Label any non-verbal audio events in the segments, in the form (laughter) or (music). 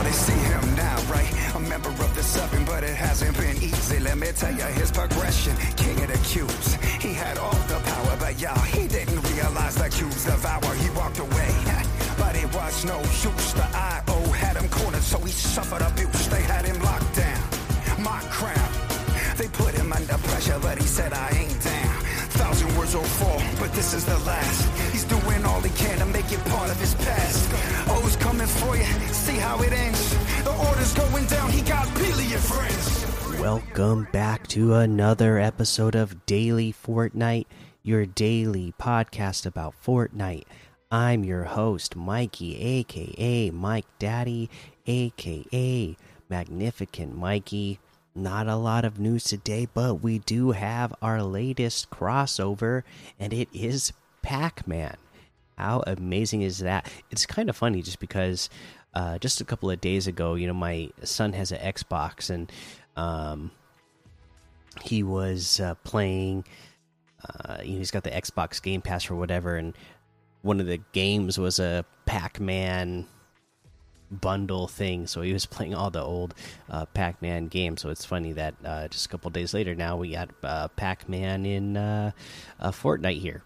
how they see him now, right? A member of the seven, but it hasn't been easy. Let me tell you his progression. King of the cubes. He had all the power, but y'all, he didn't realize the cubes devour. He walked away. (laughs) But it was no use. The IO had him cornered, so he suffered abuse. They had him locked down. My crown. They put him under pressure, but he said, I ain't down. Thousand words will fall, but this is the last. He's doing all he can to make it part of his past. Oh, O's coming for you, see how it ends. The order's going down, he got billion friends. Welcome back to another episode of Daily Fortnite, your daily podcast about Fortnite. I'm your host, Mikey, aka Mike Daddy, aka Magnificent Mikey. Not a lot of news today, but we do have our latest crossover, and it is Pac Man. How amazing is that? It's kind of funny just because uh, just a couple of days ago, you know, my son has an Xbox and um, he was uh, playing. Uh, you know, he's got the Xbox Game Pass or whatever, and one of the games was a Pac Man bundle thing. So he was (laughs) playing all the old uh, Pac Man games. So it's funny that uh, just a couple days later now we got uh, Pac Man in uh, Fortnite here.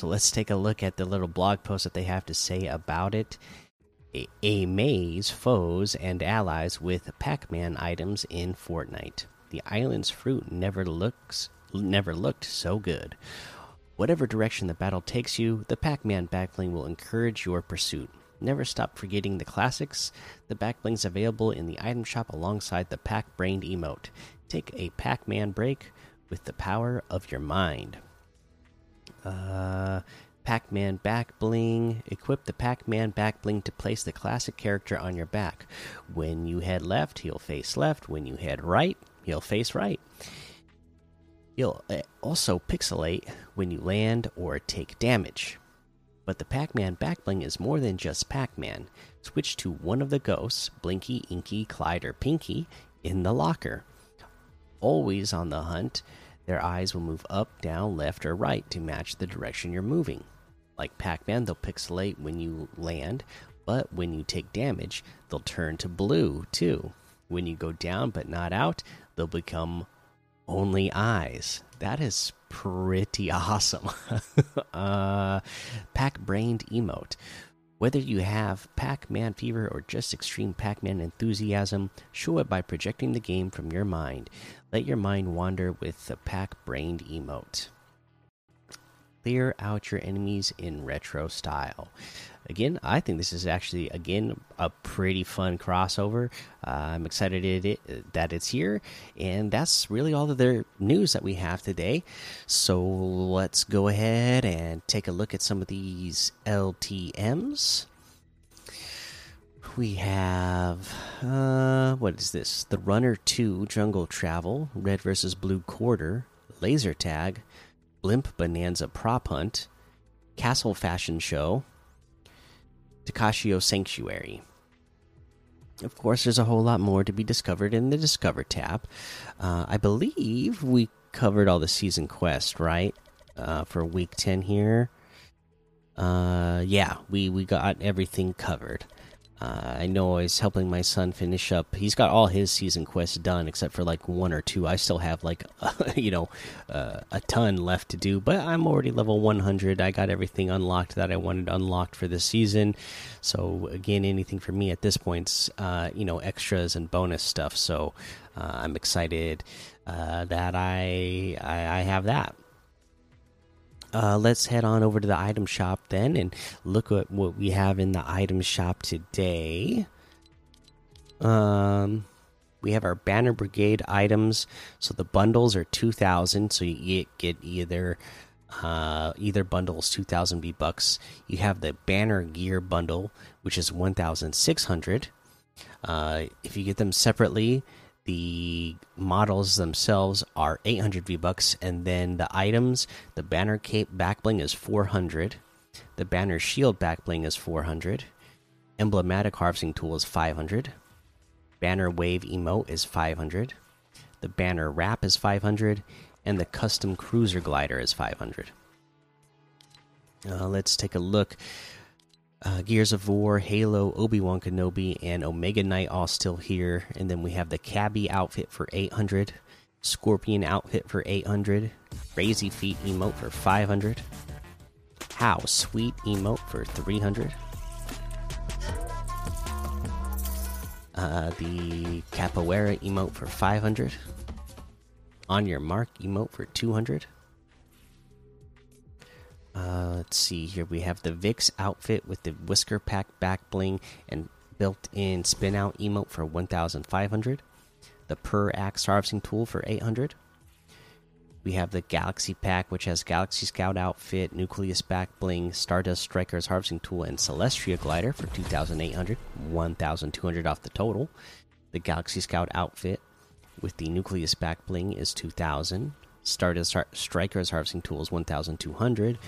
So let's take a look at the little blog post that they have to say about it. A, a maze, foes, and allies with Pac Man items in Fortnite. The island's fruit never looks never looked so good. Whatever direction the battle takes you, the Pac Man backbling will encourage your pursuit. Never stop forgetting the classics. The backbling's available in the item shop alongside the Pac Brained emote. Take a Pac Man break with the power of your mind. Uh, Pac Man back bling. Equip the Pac Man back bling to place the classic character on your back. When you head left, he'll face left. When you head right, he'll face right. He'll uh, also pixelate when you land or take damage. But the Pac Man back bling is more than just Pac Man. Switch to one of the ghosts, Blinky, Inky, Clyde, or Pinky, in the locker. Always on the hunt, their eyes will move up, down, left, or right to match the direction you're moving. Like Pac Man, they'll pixelate when you land, but when you take damage, they'll turn to blue too. When you go down but not out, they'll become only eyes. That is pretty (laughs) awesome. (laughs) uh, Pac brained emote. Whether you have Pac Man fever or just extreme Pac Man enthusiasm, show it by projecting the game from your mind. Let your mind wander with the Pac brained emote. Clear out your enemies in retro style. Again, I think this is actually again a pretty fun crossover. Uh, I'm excited it, it, that it's here, and that's really all of the news that we have today. So let's go ahead and take a look at some of these LTM's. We have uh, what is this? The Runner Two Jungle Travel, Red versus Blue Quarter, Laser Tag, Blimp Bonanza Prop Hunt, Castle Fashion Show, Takashio Sanctuary. Of course, there's a whole lot more to be discovered in the Discover tab. Uh, I believe we covered all the season quest, right? Uh, for week 10 here. Uh, yeah, we, we got everything covered. Uh, I know I was helping my son finish up. He's got all his season quests done except for like one or two. I still have like, uh, (laughs) you know, uh, a ton left to do, but I'm already level 100. I got everything unlocked that I wanted unlocked for this season. So, again, anything for me at this point, uh, you know, extras and bonus stuff. So, uh, I'm excited uh, that I, I, I have that. Uh, let's head on over to the item shop then and look at what we have in the item shop today. Um, we have our Banner Brigade items. So the bundles are two thousand. So you get either uh, either bundles two thousand V bucks. You have the Banner Gear bundle, which is one thousand six hundred. Uh, if you get them separately, the models themselves are 800 V bucks, and then the items, the banner cape backbling is 400, the banner shield backbling is 400, emblematic harvesting tool is 500, banner wave emote is 500, the banner wrap is 500, and the custom cruiser glider is 500. Uh, let's take a look. Uh, Gears of War, Halo, Obi Wan Kenobi, and Omega Knight all still here. And then we have the Cabby outfit for 800, Scorpion outfit for 800, Crazy Feet emote for 500, How Sweet emote for 300. Uh, the Capoeira emote for 500. On your mark emote for 200. Uh, let's see here. We have the Vix outfit with the whisker pack back bling and built in spin out emote for 1500. The Per Axe harvesting tool for 800. We have the Galaxy Pack, which has Galaxy Scout outfit, Nucleus back bling, Stardust Strikers harvesting tool, and Celestria glider for 2,800, 1,200 off the total. The Galaxy Scout outfit with the Nucleus back bling is 2,000. Stardust Strikers harvesting tool is 1,200.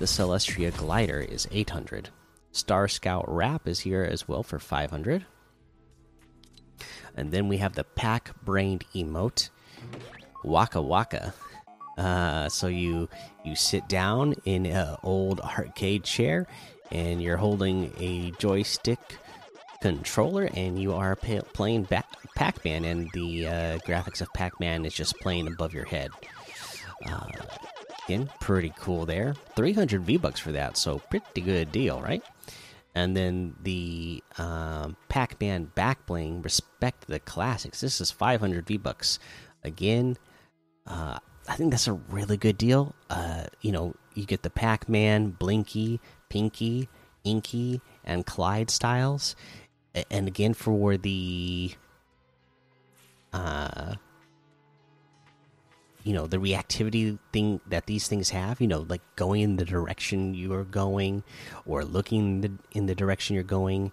The Celestia glider is 800. Star Scout wrap is here as well for 500. And then we have the pack brained emote, Waka Waka. Uh, so you you sit down in an old arcade chair, and you're holding a joystick controller, and you are playing Pac-Man, and the uh, graphics of Pac-Man is just playing above your head. Uh, again, pretty cool there. 300 V bucks for that, so pretty good deal, right? And then the um, Pac-Man back bling, respect the classics. This is 500 V bucks. Again, uh, I think that's a really good deal. Uh, you know, you get the Pac Man, Blinky, Pinky, Inky, and Clyde styles. And again, for the. Uh, you know the reactivity thing that these things have you know like going in the direction you're going or looking the, in the direction you're going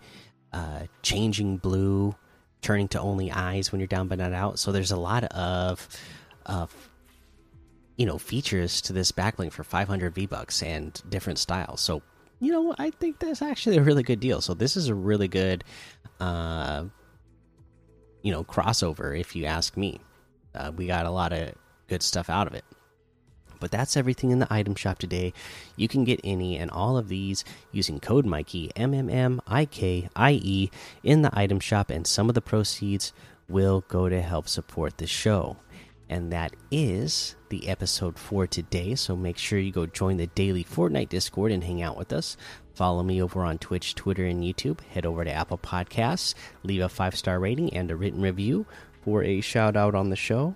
uh changing blue turning to only eyes when you're down but not out so there's a lot of of you know features to this backbling for 500 V bucks and different styles. So you know I think that's actually a really good deal. So this is a really good, uh, you know, crossover if you ask me. Uh, we got a lot of good stuff out of it. But that's everything in the item shop today. You can get any and all of these using code Mikey M M M I K I E in the item shop, and some of the proceeds will go to help support the show. And that is the episode for today. So make sure you go join the daily Fortnite Discord and hang out with us. Follow me over on Twitch, Twitter, and YouTube. Head over to Apple Podcasts, leave a five star rating and a written review for a shout out on the show.